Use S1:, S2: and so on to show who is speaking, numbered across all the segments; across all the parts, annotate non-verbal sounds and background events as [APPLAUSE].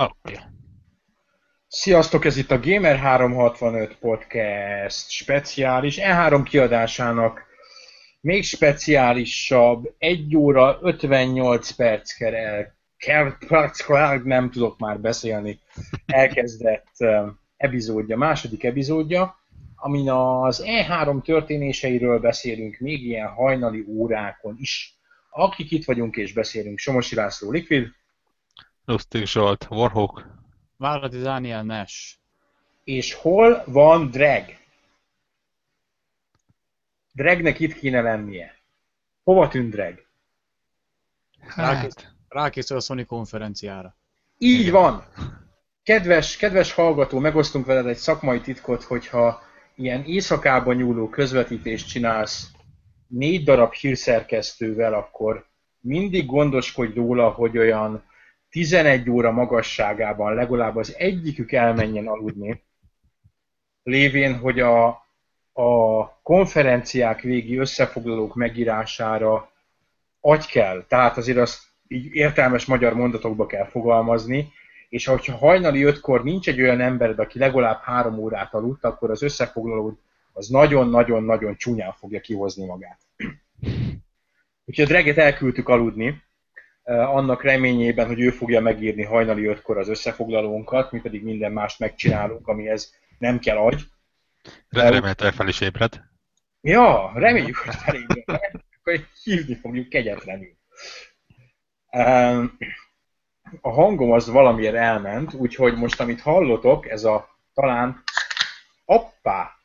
S1: Oké. Okay.
S2: Sziasztok, ez itt a Gamer365 Podcast speciális E3 kiadásának még speciálisabb, 1 óra 58 perc kell, nem tudok már beszélni, elkezdett epizódja, második epizódja, amin az E3 történéseiről beszélünk még ilyen hajnali órákon is. Akik itt vagyunk és beszélünk, Somosi László Liquid,
S1: Lustig Zsolt, Warhawk,
S3: Váradi Daniel Nash.
S2: És hol van Drag? Dragnek itt kéne lennie. Hova tűnt Drag?
S3: Hát. Rákészül a Sony konferenciára.
S2: Így van! Kedves, kedves hallgató, megosztunk veled egy szakmai titkot, hogyha ilyen éjszakában nyúló közvetítést csinálsz négy darab hírszerkesztővel, akkor mindig gondoskodj róla, hogy olyan 11 óra magasságában legalább az egyikük elmenjen aludni, lévén, hogy a, a konferenciák végi összefoglalók megírására agy kell, tehát azért azt így értelmes magyar mondatokba kell fogalmazni, és hogyha hajnali ötkor nincs egy olyan embered, aki legalább három órát aludt, akkor az összefoglalód az nagyon-nagyon-nagyon csúnyán fogja kihozni magát. Úgyhogy a Dreget elküldtük aludni, annak reményében, hogy ő fogja megírni hajnali ötkor az összefoglalónkat, mi pedig minden mást megcsinálunk, amihez nem kell agy.
S1: Remélhetőleg fel is ébred.
S2: Ja, reméljük, hogy felébred. Akkor hívni fogjuk kegyetlenül. A hangom az valamiért elment, úgyhogy most amit hallotok, ez a talán appá,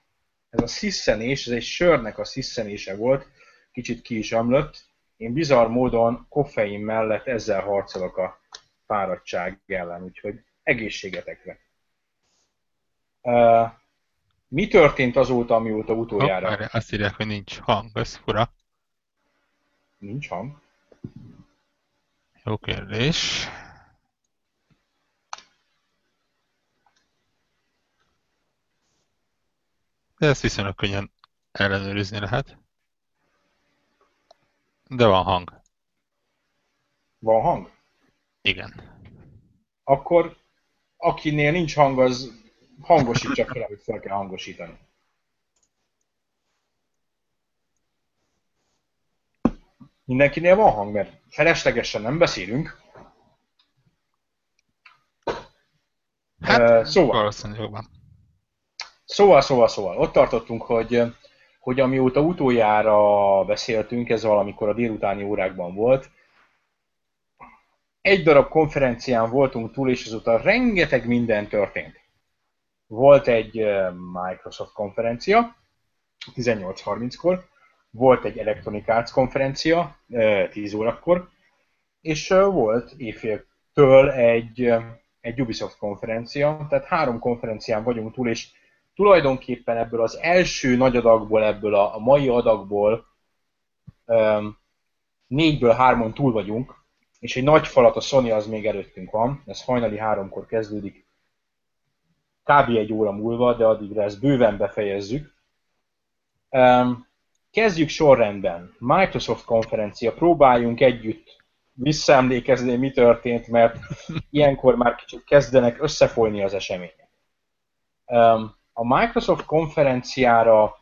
S2: ez a sziszenés, ez egy sörnek a sziszenése volt, kicsit ki is ömlött. Én bizarr módon koffein mellett ezzel harcolok a fáradtság ellen, úgyhogy egészségetekre. Uh, mi történt azóta, amióta utoljára?
S1: Hopp, azt írják, hogy nincs hang, ez fura.
S2: Nincs hang?
S1: Jó kérdés. De ezt viszonylag könnyen ellenőrizni lehet. De van hang.
S2: Van hang?
S1: Igen.
S2: Akkor akinél nincs hang, az hangosítsa fel, hogy fel kell hangosítani. Mindenkinél van hang, mert feleslegesen nem beszélünk.
S1: Hát,
S2: Uh, szóval,
S1: valószínűleg
S2: szóval, szóval, szóval, ott tartottunk, hogy, hogy amióta utoljára beszéltünk, ez valamikor a délutáni órákban volt, egy darab konferencián voltunk túl, és azóta rengeteg minden történt. Volt egy eh, Microsoft konferencia, 18.30-kor, volt egy Electronic Arts konferencia, eh, 10 órakor, és eh, volt éjféltől egy, eh, egy Ubisoft konferencia, tehát három konferencián vagyunk túl, és tulajdonképpen ebből az első nagy adagból, ebből a, a mai adagból um, négyből hárman túl vagyunk, és egy nagy falat a Sony az még előttünk van, ez hajnali háromkor kezdődik, kb. egy óra múlva, de addigra ezt bőven befejezzük. Um, kezdjük sorrendben. Microsoft konferencia, próbáljunk együtt visszaemlékezni, mi történt, mert [LAUGHS] ilyenkor már kicsit kezdenek összefolyni az események. Um, a Microsoft konferenciára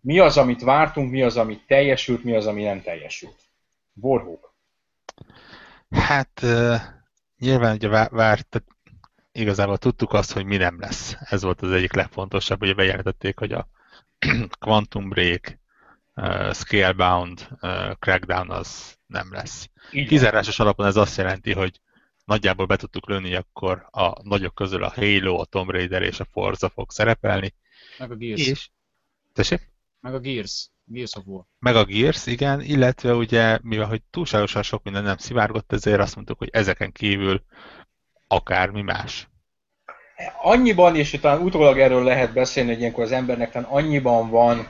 S2: mi az, amit vártunk, mi az, amit teljesült, mi az, ami nem teljesült. Warhawk.
S1: Hát nyilván ugye vá- várt, igazából tudtuk azt, hogy mi nem lesz. Ez volt az egyik legfontosabb, hogy bejelentették, hogy a [CLEARS THROAT] Quantum Break, uh, Scalebound, uh, Crackdown az nem lesz. Kizárásos alapon ez azt jelenti, hogy nagyjából be tudtuk lőni, akkor a nagyok közül a Halo, a Tomb Raider és a Forza fog szerepelni.
S3: Meg a Gears.
S1: És, tessék?
S3: Meg a Gears. Gears of War.
S1: Meg a Gears, igen, illetve ugye, mivel hogy túlságosan sok minden nem szivárgott, ezért azt mondtuk, hogy ezeken kívül akármi más.
S2: Annyiban, és talán utólag erről lehet beszélni, hogy ilyenkor az embernek talán annyiban van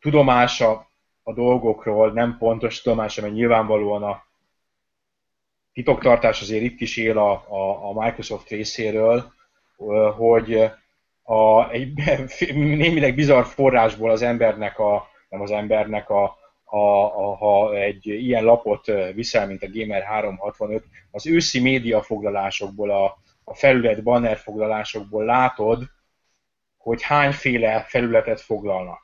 S2: tudomása a dolgokról, nem pontos tudomása, mert nyilvánvalóan a titoktartás azért itt is él a, a, a Microsoft részéről, hogy a, egy [LAUGHS] némileg bizarr forrásból az embernek a, nem az embernek, a, ha, ha egy ilyen lapot viszel, mint a Gamer 365, az őszi média foglalásokból, a, a felület banner foglalásokból látod, hogy hányféle felületet foglalnak.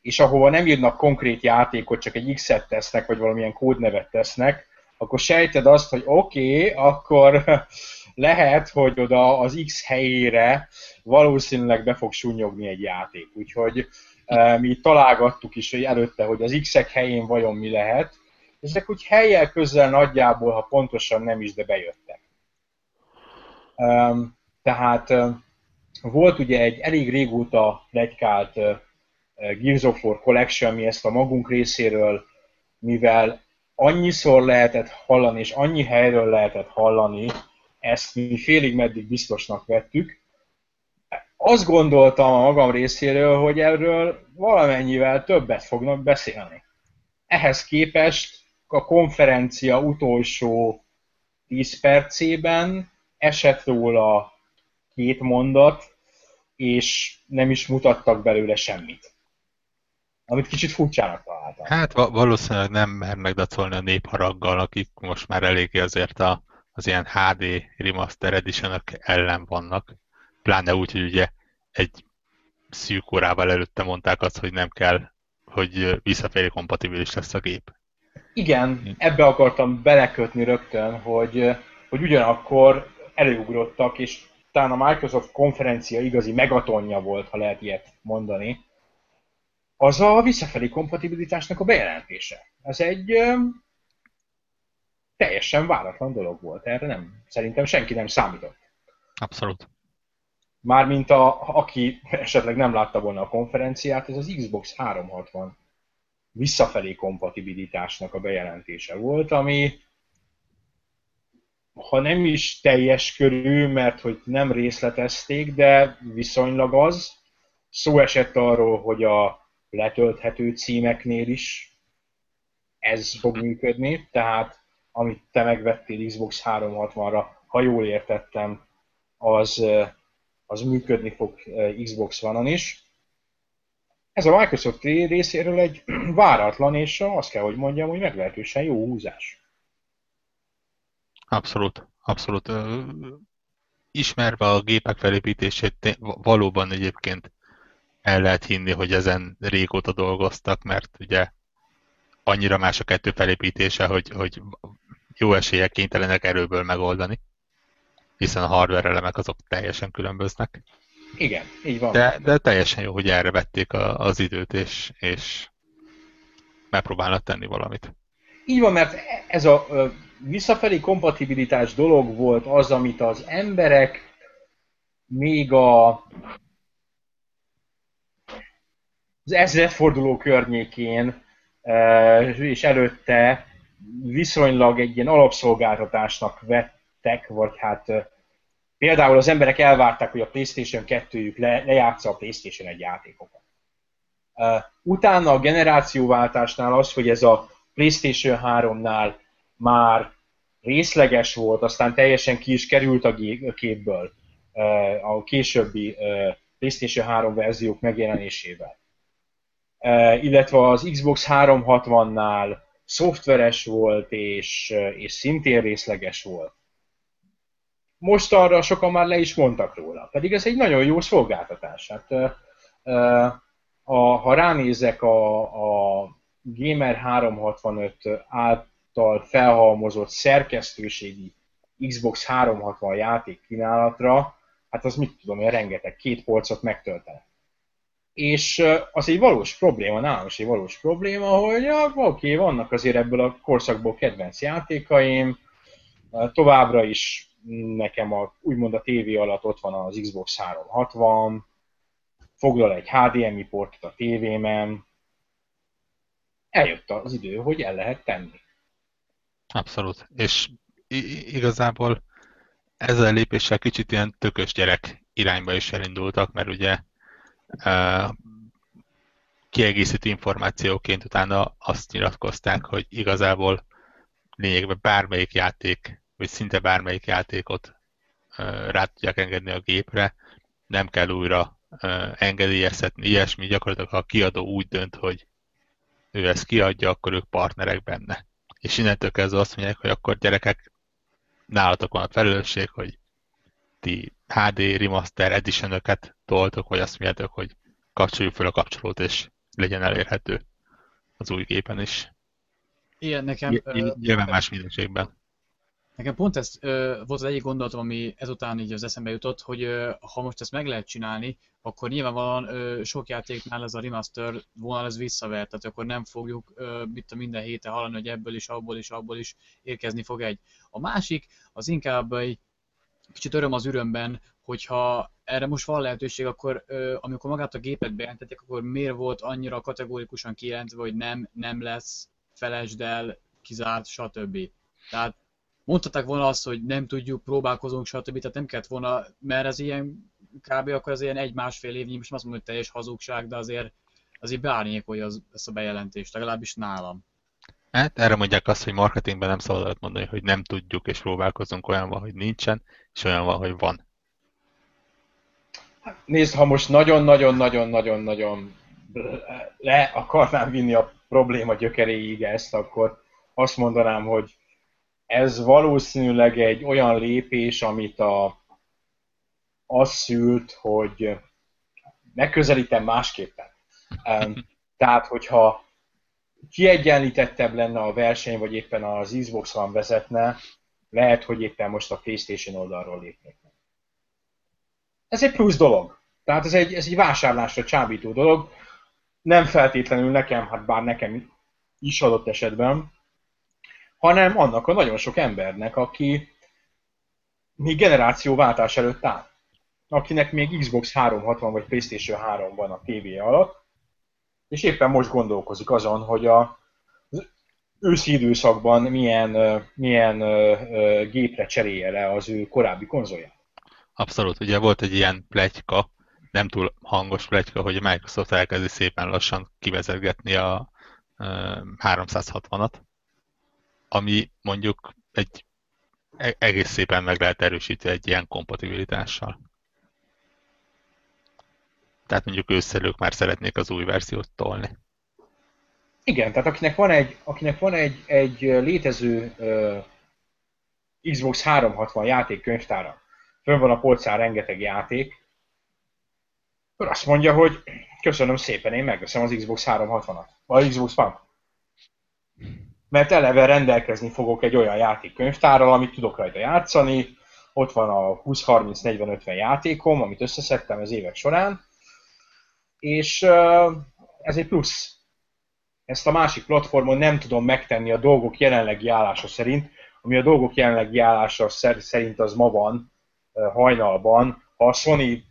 S2: És ahova nem írnak konkrét játékot, csak egy X-et tesznek, vagy valamilyen kódnevet tesznek, akkor sejted azt, hogy oké, okay, akkor [LAUGHS] lehet, hogy oda az X helyére valószínűleg be fog sunyogni egy játék. Úgyhogy e, mi találgattuk is hogy előtte, hogy az X-ek helyén vajon mi lehet, ezek úgy helyel közel nagyjából, ha pontosan nem is, de bejöttek. E, tehát e, volt ugye egy elég régóta legykált Gears of War Collection, mi ezt a magunk részéről, mivel annyiszor lehetett hallani, és annyi helyről lehetett hallani, ezt mi félig meddig biztosnak vettük. Azt gondoltam a magam részéről, hogy erről valamennyivel többet fognak beszélni. Ehhez képest a konferencia utolsó 10 percében esett róla két mondat, és nem is mutattak belőle semmit. Amit kicsit furcsának találtam.
S1: Hát valószínűleg nem mernek dacolni a népharaggal, akik most már eléggé azért a, az ilyen HD Remaster edition ellen vannak. Pláne úgy, hogy ugye egy szűk órával előtte mondták azt, hogy nem kell, hogy visszafelé kompatibilis lesz a gép.
S2: Igen, ebbe akartam belekötni rögtön, hogy, hogy ugyanakkor előugrottak, és talán a Microsoft konferencia igazi megatonja volt, ha lehet ilyet mondani, az a visszafelé kompatibilitásnak a bejelentése. Ez egy ö, teljesen váratlan dolog volt. Erre nem, szerintem senki nem számított.
S1: Abszolút.
S2: Mármint a, aki esetleg nem látta volna a konferenciát, ez az Xbox 360 visszafelé kompatibilitásnak a bejelentése volt, ami ha nem is teljes körű, mert hogy nem részletezték, de viszonylag az. Szó esett arról, hogy a letölthető címeknél is ez fog működni, tehát amit te megvettél Xbox 360-ra, ha jól értettem, az, az működni fog Xbox One-on is. Ez a Microsoft részéről egy [CLEARS THROAT] váratlan, és azt kell, hogy mondjam, hogy meglehetősen jó húzás.
S1: Abszolút, abszolút. Ismerve a gépek felépítését, valóban egyébként el lehet hinni, hogy ezen régóta dolgoztak, mert ugye annyira más a kettő felépítése, hogy, hogy jó eséllyel kénytelenek erőből megoldani, hiszen a hardware elemek azok teljesen különböznek.
S2: Igen, így van.
S1: De, de teljesen jó, hogy erre vették a, az időt, és, és megpróbálnak tenni valamit.
S2: Így van, mert ez a visszafelé kompatibilitás dolog volt az, amit az emberek még a az ezredforduló környékén és előtte viszonylag egy ilyen alapszolgáltatásnak vettek, vagy hát például az emberek elvárták, hogy a PlayStation 2-jük le, lejátsza a PlayStation egy játékokat. Utána a generációváltásnál az, hogy ez a PlayStation 3-nál már részleges volt, aztán teljesen ki is került a képből a későbbi PlayStation 3 verziók megjelenésével. Illetve az Xbox 360-nál szoftveres volt, és, és szintén részleges volt. Most arra sokan már le is mondtak róla, pedig ez egy nagyon jó szolgáltatás. Hát, a, ha ránézek a, a Gamer 365 által felhalmozott szerkesztőségi Xbox 360 játék kínálatra, hát az mit tudom én, rengeteg, két polcot megtöltenek. És az egy valós probléma, nálam is egy valós probléma, hogy ja, oké, vannak azért ebből a korszakból kedvenc játékaim, továbbra is nekem a, úgymond a tévé alatt ott van az Xbox 360, foglal egy HDMI portot a tévémen, eljött az idő, hogy el lehet tenni.
S1: Abszolút. És igazából ezzel a lépéssel kicsit ilyen tökös gyerek irányba is elindultak, mert ugye kiegészítő információként utána azt nyilatkozták, hogy igazából lényegben bármelyik játék, vagy szinte bármelyik játékot rá tudják engedni a gépre, nem kell újra engedélyeztetni, ilyesmi, gyakorlatilag ha a kiadó úgy dönt, hogy ő ezt kiadja, akkor ők partnerek benne. És innentől kezdve azt mondják, hogy akkor gyerekek, nálatok van a felelősség, hogy ti HD Remaster edition toltok, vagy azt mondjátok, hogy kapcsoljuk fel a kapcsolót, és legyen elérhető az új gépen is.
S3: Igen, nekem...
S1: Nyilván más minőségben.
S3: Nekem pont ez ö, volt az egyik gondolatom, ami ezután így az eszembe jutott, hogy ö, ha most ezt meg lehet csinálni, akkor nyilvánvalóan ö, sok játéknál ez a remaster vonal ez visszavert, tehát akkor nem fogjuk ö, mit a minden héten hallani, hogy ebből is, abból is, abból is érkezni fog egy. A másik az inkább egy kicsit öröm az örömben, hogyha erre most van lehetőség, akkor ö, amikor magát a gépet bejelentették, akkor miért volt annyira kategórikusan kijelentve, hogy nem, nem lesz, felejtsd el, kizárt, stb. Tehát mondhatták volna azt, hogy nem tudjuk, próbálkozunk, stb. Tehát nem kellett volna, mert ez ilyen kb. akkor az ilyen egy-másfél évnyi, most azt mondom, hogy teljes hazugság, de azért azért beárnyékolja az, ezt a bejelentést, legalábbis nálam.
S1: Hát erre mondják azt, hogy marketingben nem szabad mondani, hogy nem tudjuk és próbálkozunk, olyan van, hogy nincsen, és olyan van, hogy van.
S2: Hát nézd, ha most nagyon-nagyon-nagyon-nagyon-nagyon le akarnám vinni a probléma gyökeréig ezt, akkor azt mondanám, hogy ez valószínűleg egy olyan lépés, amit a, az szült, hogy megközelítem másképpen. Tehát, hogyha kiegyenlítettebb lenne a verseny, vagy éppen az Xbox van vezetne, lehet, hogy éppen most a PlayStation oldalról lépnék meg. Ez egy plusz dolog. Tehát ez egy, ez egy vásárlásra csábító dolog. Nem feltétlenül nekem, hát bár nekem is adott esetben, hanem annak a nagyon sok embernek, aki még generációváltás előtt áll. Akinek még Xbox 360 vagy PlayStation 3 van a TV alatt, és éppen most gondolkozik azon, hogy a őszi időszakban milyen, milyen gépre cserélje le az ő korábbi konzolját.
S1: Abszolút, ugye volt egy ilyen plegyka, nem túl hangos plegyka, hogy a Microsoft elkezdi szépen lassan kivezetgetni a 360-at, ami mondjuk egy e-, egész szépen meg lehet erősíteni egy ilyen kompatibilitással. Tehát mondjuk ősszel már szeretnék az új verziót tolni.
S2: Igen, tehát akinek van egy, akinek van egy, egy létező uh, Xbox 360 játék könyvtára, fönn van a polcán rengeteg játék, akkor azt mondja, hogy köszönöm szépen, én megveszem az Xbox 360-at, vagy Xbox One. Mert eleve rendelkezni fogok egy olyan játékkönyvtárral, amit tudok rajta játszani, ott van a 20-30-40-50 játékom, amit összeszedtem az évek során, és ez egy plusz. Ezt a másik platformon nem tudom megtenni a dolgok jelenlegi állása szerint, ami a dolgok jelenlegi állása szerint az ma van, hajnalban. Ha a Sony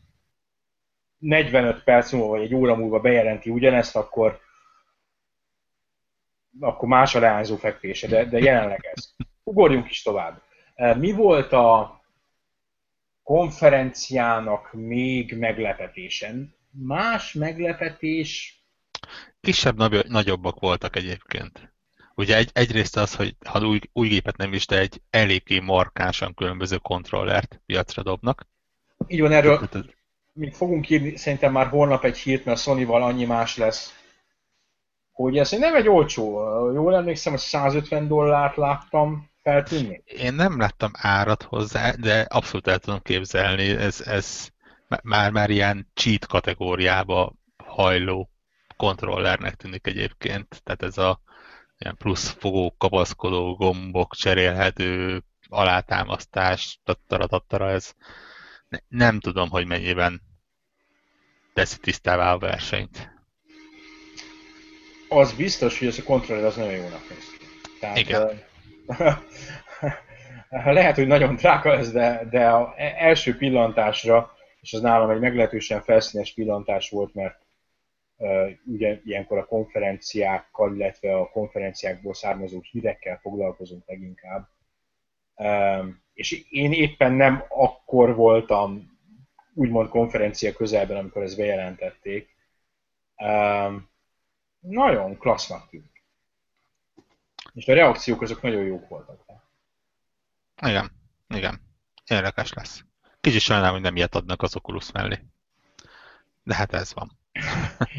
S2: 45 perc múlva vagy egy óra múlva bejelenti ugyanezt, akkor, akkor más a leányzó fekvése, de, de jelenleg ez. Ugorjunk is tovább. Mi volt a konferenciának még meglepetésen? Más meglepetés...
S1: Kisebb, nagyobbak voltak egyébként. Ugye egy, egyrészt az, hogy ha új, új gépet nem is, de egy eléggé markánsan különböző kontrollert piacra dobnak.
S2: Így van, erről még fogunk írni szerintem már holnap egy hírt, mert Sony-val annyi más lesz, hogy ez nem egy olcsó. Jól emlékszem, hogy 150 dollárt láttam feltűnni.
S1: Én nem láttam árat hozzá, de abszolút el tudom képzelni. Ez, ez már-már ilyen cheat kategóriába hajló kontrollernek tűnik egyébként. Tehát ez a ilyen plusz fogó, kapaszkodó, gombok, cserélhető, alátámasztás, tattara, tattara, ez nem tudom, hogy mennyiben teszi tisztává a versenyt.
S2: Az biztos, hogy ez a kontroller az nagyon jónak néz ki. Tehát,
S1: Igen. [LAUGHS]
S2: lehet, hogy nagyon drága ez, de, de a e- első pillantásra és az nálam egy meglehetősen felszínes pillantás volt, mert uh, ugye ilyenkor a konferenciákkal, illetve a konferenciákból származó hírekkel foglalkozunk leginkább. Um, és én éppen nem akkor voltam úgymond konferencia közelben, amikor ezt bejelentették. Um, nagyon klassznak tűnik. És a reakciók azok nagyon jók voltak.
S1: Igen, igen. Érdekes lesz. Kicsit sajnálom, hogy nem ilyet adnak az Oculus mellé. De hát ez van.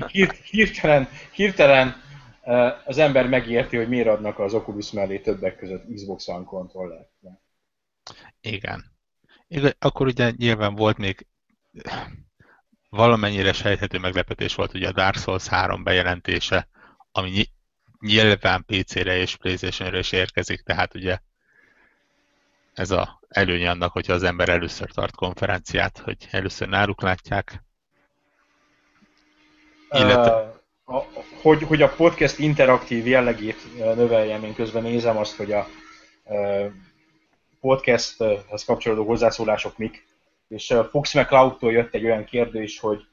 S2: Hírt, hirtelen, hirtelen az ember megérti, hogy miért adnak az Oculus mellé többek között Xbox One kontrollert.
S1: Igen. Igen. Akkor ugye nyilván volt még valamennyire sejthető meglepetés volt ugye a Dark Souls 3 bejelentése, ami nyilván PC-re és Playstation-re is érkezik, tehát ugye ez a előnye annak, hogyha az ember először tart konferenciát, hogy először náluk látják.
S2: Illetve... A, hogy, hogy a podcast interaktív jellegét növeljem, én közben nézem azt, hogy a podcasthez kapcsolódó hozzászólások mik, és Fox McCloud-tól jött egy olyan kérdés, hogy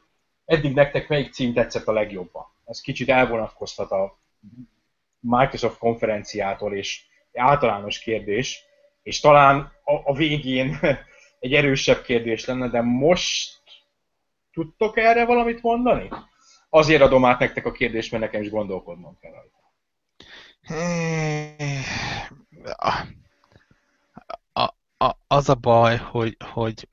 S2: eddig nektek melyik cím tetszett a legjobban? Ez kicsit elvonatkoztat a Microsoft konferenciától, és általános kérdés, és talán a, a végén [LAUGHS] egy erősebb kérdés lenne, de most tudtok erre valamit mondani? Azért adom át nektek a kérdést, mert nekem is gondolkodnom kell rajta.
S1: A, a, az a baj, hogy... hogy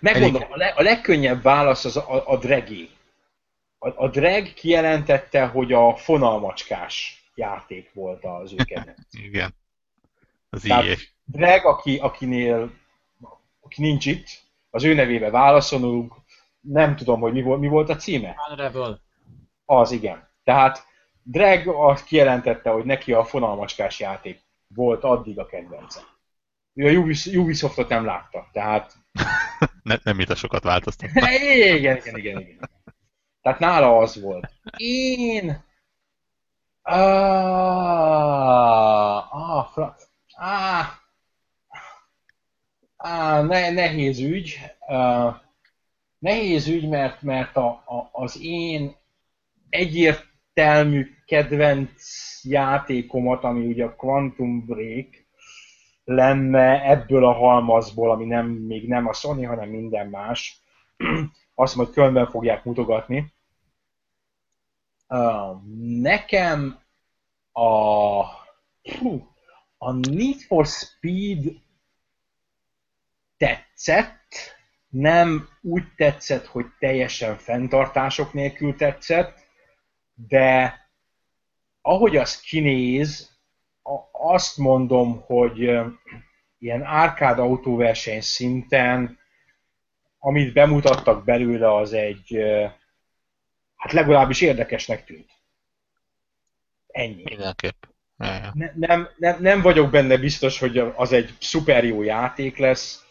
S2: Megmondom, elég... a, leg, a legkönnyebb válasz az a, a dregi. A, a drag kijelentette, hogy a fonalmacskás játék volt az ő kedvenc.
S1: Igen. Az
S2: Tehát Drag, aki, akinél, aki nincs itt, az ő nevébe válaszolunk, nem tudom, hogy mi volt, mi volt a címe.
S3: Unravel.
S2: Az, igen. Tehát Drag azt kijelentette, hogy neki a fonalmacskás játék volt addig a kedvence. Ő a Ubisoftot nem látta, tehát... [LAUGHS]
S1: ne, nem mit a sokat változtat. [LAUGHS]
S2: igen, igen, igen, igen. Tehát nála az volt. Én... Ah, ah, fra... ah, ah ne, nehéz ügy. Uh, nehéz ügy, mert, mert a, a, az én egyértelmű kedvenc játékomat, ami ugye a Quantum Break lenne ebből a halmazból, ami nem, még nem a Sony, hanem minden más. [CLEARS THROAT] Azt hogy különben fogják mutogatni. Uh, nekem a, a Need for Speed tetszett, nem úgy tetszett, hogy teljesen fenntartások nélkül tetszett, de ahogy az kinéz, azt mondom, hogy ilyen árkád autóverseny szinten, amit bemutattak belőle, az egy, hát legalábbis érdekesnek tűnt. Ennyi.
S1: Mindenképp.
S2: Ne, nem, nem, nem vagyok benne biztos, hogy az egy szuper jó játék lesz.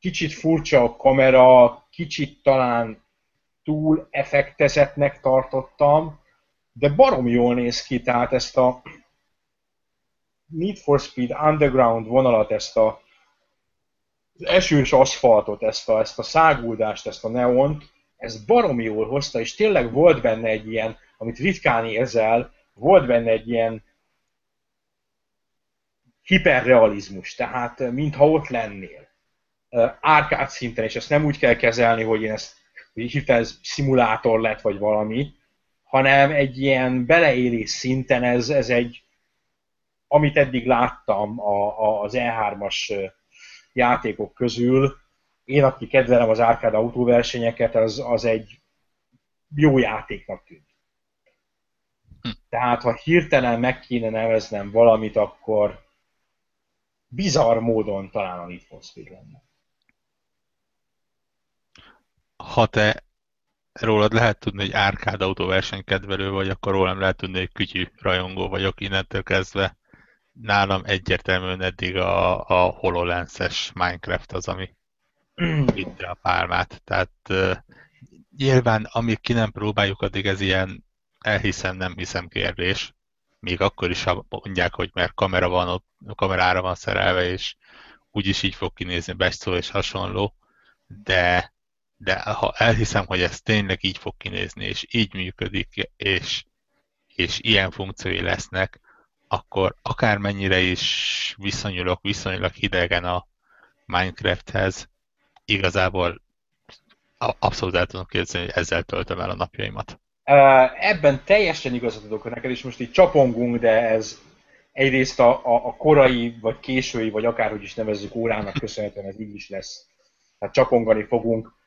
S2: Kicsit furcsa a kamera, kicsit talán túl effektezetnek tartottam, de barom jól néz ki, tehát ezt a Need for Speed Underground vonalat, ezt a az esős aszfaltot, ezt a, ezt a száguldást, ezt a neont, ez barom jól hozta, és tényleg volt benne egy ilyen, amit ritkán érzel, volt benne egy ilyen hiperrealizmus, tehát mintha ott lennél. Árkád szinten, és ezt nem úgy kell kezelni, hogy én ezt hogy hirtelen szimulátor lett, vagy valami, hanem egy ilyen beleélés szinten ez, ez egy, amit eddig láttam a, a, az E3-as játékok közül, én, aki kedvelem az árkád autóversenyeket, az, az egy jó játéknak tűnt. Hm. Tehát, ha hirtelen meg kéne neveznem valamit, akkor bizarr módon talán a Need for Speed lenne.
S1: Ha te rólad lehet tudni, hogy árkád autóverseny kedvelő vagy, akkor rólam lehet tudni, hogy kütyű rajongó vagyok innentől kezdve. Nálam egyértelműen eddig a, a HoloLens-es Minecraft az, ami [CLEARS THROAT] vitte a pálmát. Tehát uh, nyilván, amíg ki nem próbáljuk, addig ez ilyen elhiszem, nem hiszem kérdés. Még akkor is, ha mondják, hogy mert kamera van ott, kamerára van szerelve, és úgyis így fog kinézni bestszó és hasonló, de de ha elhiszem, hogy ez tényleg így fog kinézni, és így működik, és, és ilyen funkciói lesznek, akkor akármennyire is viszonyulok viszonylag hidegen a Minecrafthez, igazából abszolút el tudom képzelni, hogy ezzel töltöm el a napjaimat.
S2: Ebben teljesen igazat adok neked, és most így csapongunk, de ez egyrészt a, a, a korai, vagy késői, vagy akárhogy is nevezzük órának köszönhetően ez így is lesz. Tehát csapongani fogunk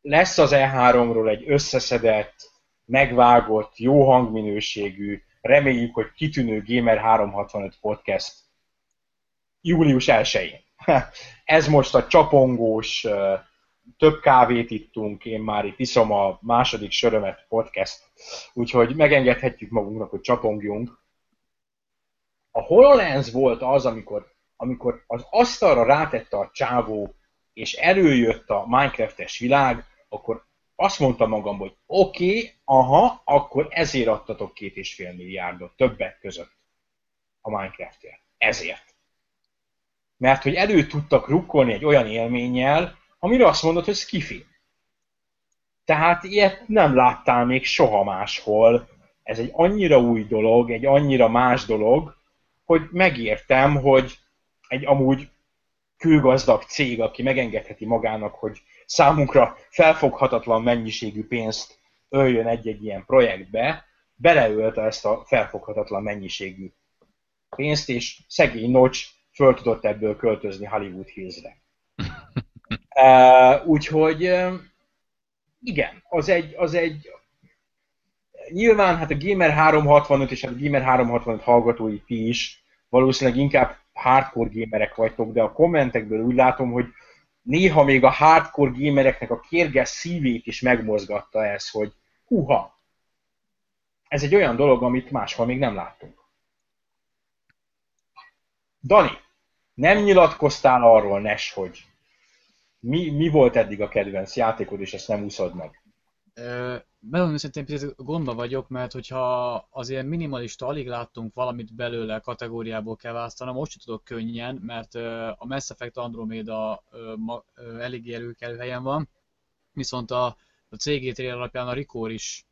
S2: lesz az E3-ról egy összeszedett, megvágott, jó hangminőségű, reméljük, hogy kitűnő Gamer 365 podcast július 1-én. [LAUGHS] Ez most a csapongós, több kávét ittunk, én már itt iszom a második sörömet podcast, úgyhogy megengedhetjük magunknak, hogy csapongjunk. A HoloLens volt az, amikor, amikor az asztalra rátette a csávó, és előjött a Minecraftes világ, akkor azt mondtam magam, hogy oké, okay, aha, akkor ezért adtatok két és fél milliárdot többek között a Minecraftért. Ezért. Mert hogy elő tudtak rukkolni egy olyan élménnyel, amire azt mondod, hogy skifi. Tehát ilyet nem láttál még soha máshol. Ez egy annyira új dolog, egy annyira más dolog, hogy megértem, hogy egy amúgy külgazdag cég, aki megengedheti magának, hogy számunkra felfoghatatlan mennyiségű pénzt öljön egy-egy ilyen projektbe, beleölte ezt a felfoghatatlan mennyiségű pénzt, és szegény Notch föl tudott ebből költözni Hollywood Hillsre. [LAUGHS] uh, úgyhogy igen, az egy, az egy nyilván hát a Gamer 365 és hát a Gamer 365 hallgatói ti is valószínűleg inkább hardcore gamerek vagytok, de a kommentekből úgy látom, hogy néha még a hardcore gamereknek a kérges szívét is megmozgatta ez, hogy huha, ez egy olyan dolog, amit máshol még nem láttunk. Dani, nem nyilatkoztál arról, Nes, hogy mi, mi volt eddig a kedvenc játékod, és ezt nem úszod meg?
S3: Megmondom őszintén, picit gondba vagyok, mert hogyha az ilyen minimalista alig láttunk valamit belőle kategóriából kell választanom, most sem tudok könnyen, mert a Mass Effect Andromeda eléggé előkelő helyen van, viszont a, a CG alapján a Rikor is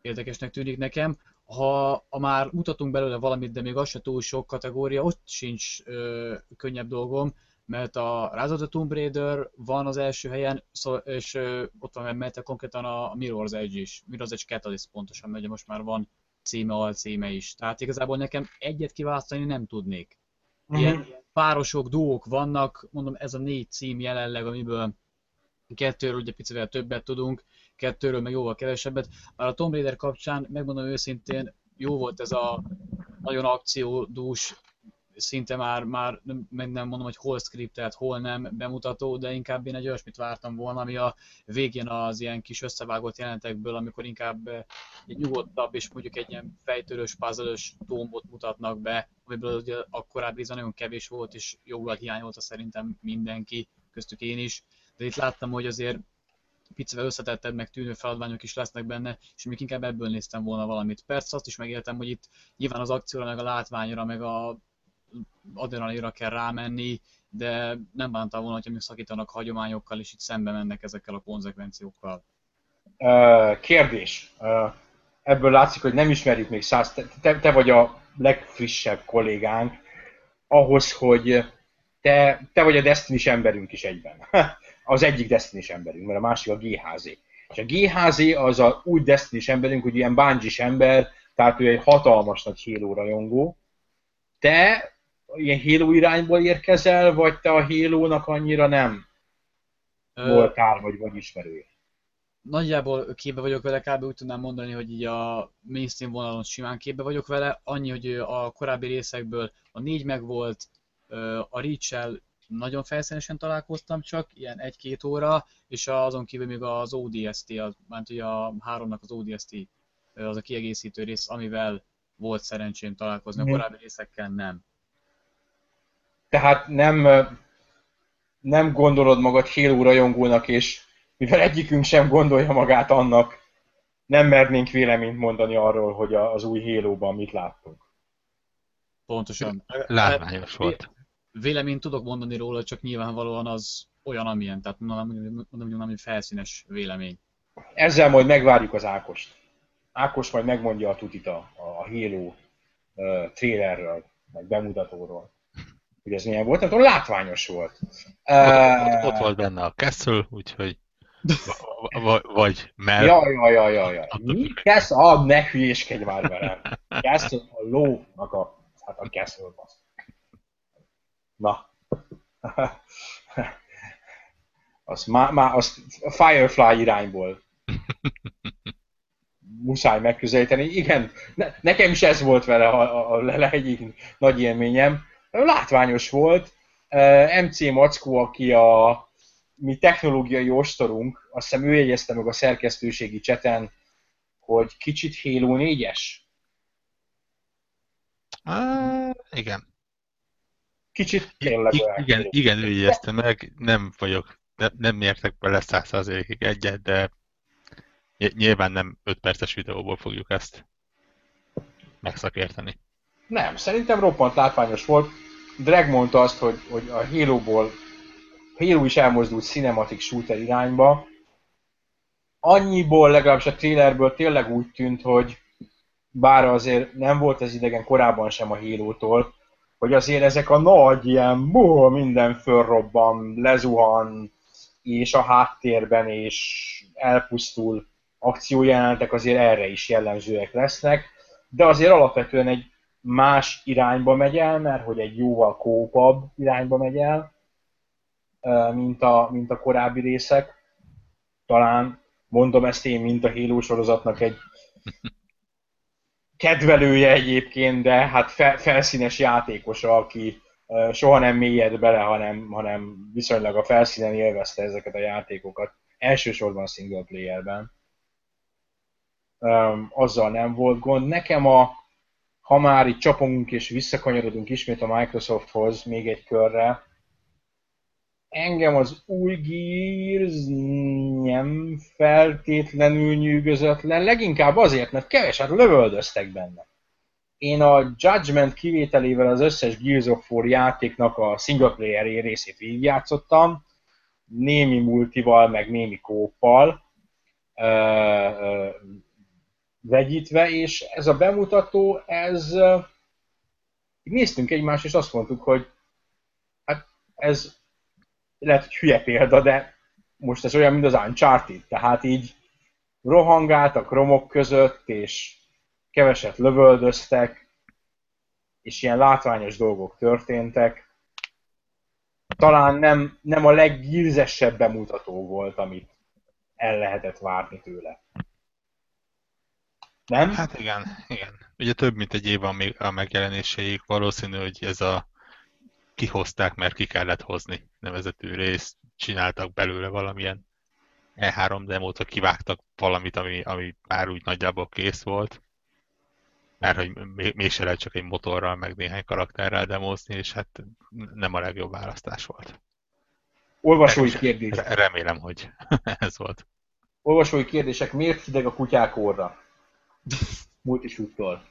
S3: érdekesnek tűnik nekem. Ha, ha már mutatunk belőle valamit, de még az se túl sok kategória, ott sincs ö, könnyebb dolgom, mert a Rise of the Tomb Raider van az első helyen, szó, és ö, ott van mellette konkrétan a Mirror's Edge is, Mirror's Edge Catalyst pontosan, mert most már van címe, alcíme is. Tehát igazából nekem egyet kiválasztani nem tudnék. Ilyen uh-huh. párosok, duók vannak, mondom ez a négy cím jelenleg, amiből kettőről ugye picivel többet tudunk, kettőről meg jóval kevesebbet. Már a Tomb Raider kapcsán, megmondom őszintén, jó volt ez a nagyon akciódús szinte már, már meg nem mondom, hogy hol scriptelt, hol nem bemutató, de inkább én egy olyasmit vártam volna, ami a végén az ilyen kis összevágott jelentekből, amikor inkább eh, egy nyugodtabb és mondjuk egy ilyen fejtörős, puzzle tombot mutatnak be, amiből ugye a korábbi nagyon kevés volt, és jóval hiányolta szerintem mindenki, köztük én is. De itt láttam, hogy azért picivel összetettebb, meg tűnő feladványok is lesznek benne, és még inkább ebből néztem volna valamit. Persze azt is megértem, hogy itt nyilván az akcióra, meg a látványra, meg a adrenalinra kell rámenni, de nem bántam volna, hogyha még szakítanak hagyományokkal, és itt szembe mennek ezekkel a konzekvenciókkal.
S2: Kérdés. Ebből látszik, hogy nem ismerjük még száz, te, te vagy a legfrissebb kollégánk, ahhoz, hogy te, te vagy a destiny emberünk is egyben. [LAUGHS] Az egyik destiny emberünk, mert a másik a GHZ. És a GHZ az a úgy destiny emberünk, hogy ilyen bungie ember, tehát ő egy hatalmas nagy Halo rajongó. Te ilyen Halo irányból érkezel, vagy te a Halo-nak annyira nem Ö... voltál, vagy vagy ismerője?
S3: Nagyjából képbe vagyok vele, kb. úgy tudnám mondani, hogy így a mainstream vonalon simán képbe vagyok vele, annyi, hogy a korábbi részekből a négy meg volt, a reach nagyon felszínesen találkoztam csak, ilyen egy-két óra, és azon kívül még az ODST, az, mert ugye a háromnak az ODST az a kiegészítő rész, amivel volt szerencsém találkozni, a mhm. korábbi részekkel nem.
S2: Tehát nem, nem gondolod magad Halo rajongónak, és mivel egyikünk sem gondolja magát annak, nem mernénk véleményt mondani arról, hogy az új Halo-ban mit láttunk.
S3: Pontosan.
S1: Látványos volt.
S3: Véleményt tudok mondani róla, csak nyilvánvalóan az olyan, amilyen, tehát mondom, mondom hogy felszínes vélemény.
S2: Ezzel majd megvárjuk az Ákost. Ákos majd megmondja a tutit a, a Halo uh, trailerről, meg bemutatóról hogy ez milyen volt, nem látványos volt.
S1: Ott, ott, ott volt benne a Castle, úgyhogy [LAUGHS] vagy Mel.
S2: Jaj, jaj, jaj, jaj, jaj. Mi? Castle? Ah, ne hülyéskedj már velem. Castle a lónak a... Hát a Castle basz. Na. [LAUGHS] az már, má, az Firefly irányból. [LAUGHS] muszáj megközelíteni. Igen, ne, nekem is ez volt vele a, a, a egyik nagy élményem. Látványos volt. MC Mackó, aki a mi technológiai ostorunk, azt hiszem ő jegyezte meg a szerkesztőségi cseten, hogy kicsit Halo 4-es.
S1: Uh, igen.
S2: Kicsit tényleg I-
S1: Igen, igen, ő jegyezte meg, nem vagyok, ne, nem értek bele százszerzékig egyet, de nyilván nem 5 perces videóból fogjuk ezt megszakérteni.
S2: Nem, szerintem roppant látványos volt. Drag mondta azt, hogy, hogy a Halo-ból Halo is elmozdult cinematic shooter irányba. Annyiból, legalábbis a trailerből tényleg úgy tűnt, hogy bár azért nem volt ez idegen korábban sem a Halo-tól, hogy azért ezek a nagy ilyen buh, minden fölrobban, lezuhan, és a háttérben és elpusztul akciójelenetek azért erre is jellemzőek lesznek, de azért alapvetően egy más irányba megy el, mert hogy egy jóval kópabb irányba megy el, mint a, mint a korábbi részek. Talán mondom ezt én, mint a Halo sorozatnak egy kedvelője egyébként, de hát fe, felszínes játékosa, aki soha nem mélyed bele, hanem, hanem viszonylag a felszínen élvezte ezeket a játékokat. Elsősorban single playerben. Azzal nem volt gond. Nekem a, ha már itt csapongunk és visszakanyarodunk ismét a Microsofthoz még egy körre, engem az új Gears nem feltétlenül nyűgözött le, leginkább azért, mert keveset lövöldöztek benne. Én a Judgment kivételével az összes Gears of War játéknak a single player részét végigjátszottam, némi multival, meg némi kóppal vegyítve, és ez a bemutató, ez néztünk egymást, és azt mondtuk, hogy hát ez lehet, hogy hülye példa, de most ez olyan, mint az Uncharted, tehát így rohangáltak romok között, és keveset lövöldöztek, és ilyen látványos dolgok történtek. Talán nem, nem a leggízesebb bemutató volt, amit el lehetett várni tőle. Nem?
S1: Hát igen, igen. Ugye több mint egy év van még a megjelenéséig, valószínű, hogy ez a kihozták, mert ki kellett hozni nevezetű részt, csináltak belőle valamilyen E3 demót, hogy kivágtak valamit, ami, ami már úgy nagyjából kész volt, mert hogy mégse lehet csak egy motorral, meg néhány karakterrel demózni, és hát nem a legjobb választás volt.
S2: Olvasói kérdés.
S1: Remélem, hogy [LAUGHS] ez volt.
S2: Olvasói kérdések. Miért hideg a kutyák orra? Multisúttól.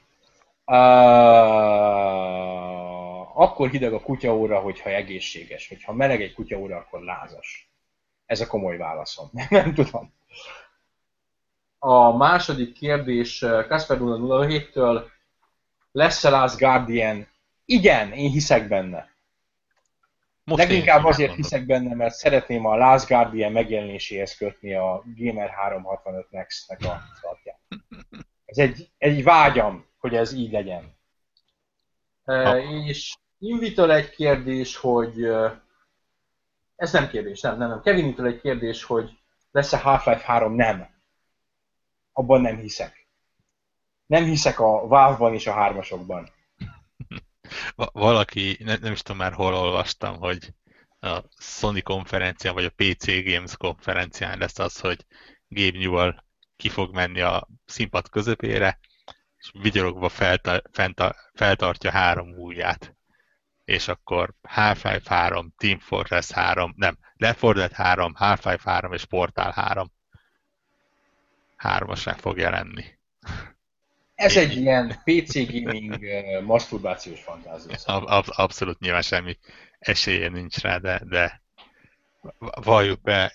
S2: Uh, akkor hideg a kutyaóra, hogyha egészséges. Hogyha meleg egy kutyaóra, akkor lázas. Ez a komoly válaszom. [LAUGHS] Nem tudom. A második kérdés Kasper 007-től lesz-e Last Guardian? Igen, én hiszek benne. Most Leginkább azért mondom. hiszek benne, mert szeretném a Last Guardian megjelenéséhez kötni a Gamer 365 Next-nek a szartját. [LAUGHS] Ez egy, egy vágyam, hogy ez így legyen. Ha. És Invitől egy kérdés, hogy... Ez nem kérdés, nem, nem, nem. Kevinitől egy kérdés, hogy lesz-e Half-Life 3? Nem. Abban nem hiszek. Nem hiszek a Valve-ban és a hármasokban. [LAUGHS]
S1: Valaki, nem, nem is tudom már hol olvastam, hogy a Sony konferencián, vagy a PC Games konferencián lesz az, hogy Gabe Newell ki fog menni a színpad közepére, és vigyorogva felta, fenta, feltartja három ujját és akkor Half-Life 3, Team Fortress 3, nem, Left 4 Dead 3, Half-Life 3 és Portal 3 hármasra fog jelenni.
S2: Ez Én... egy ilyen PC gaming masturbációs fantázia.
S1: Ab- abszolút nyilván semmi esélye nincs rá, de, de valljuk be,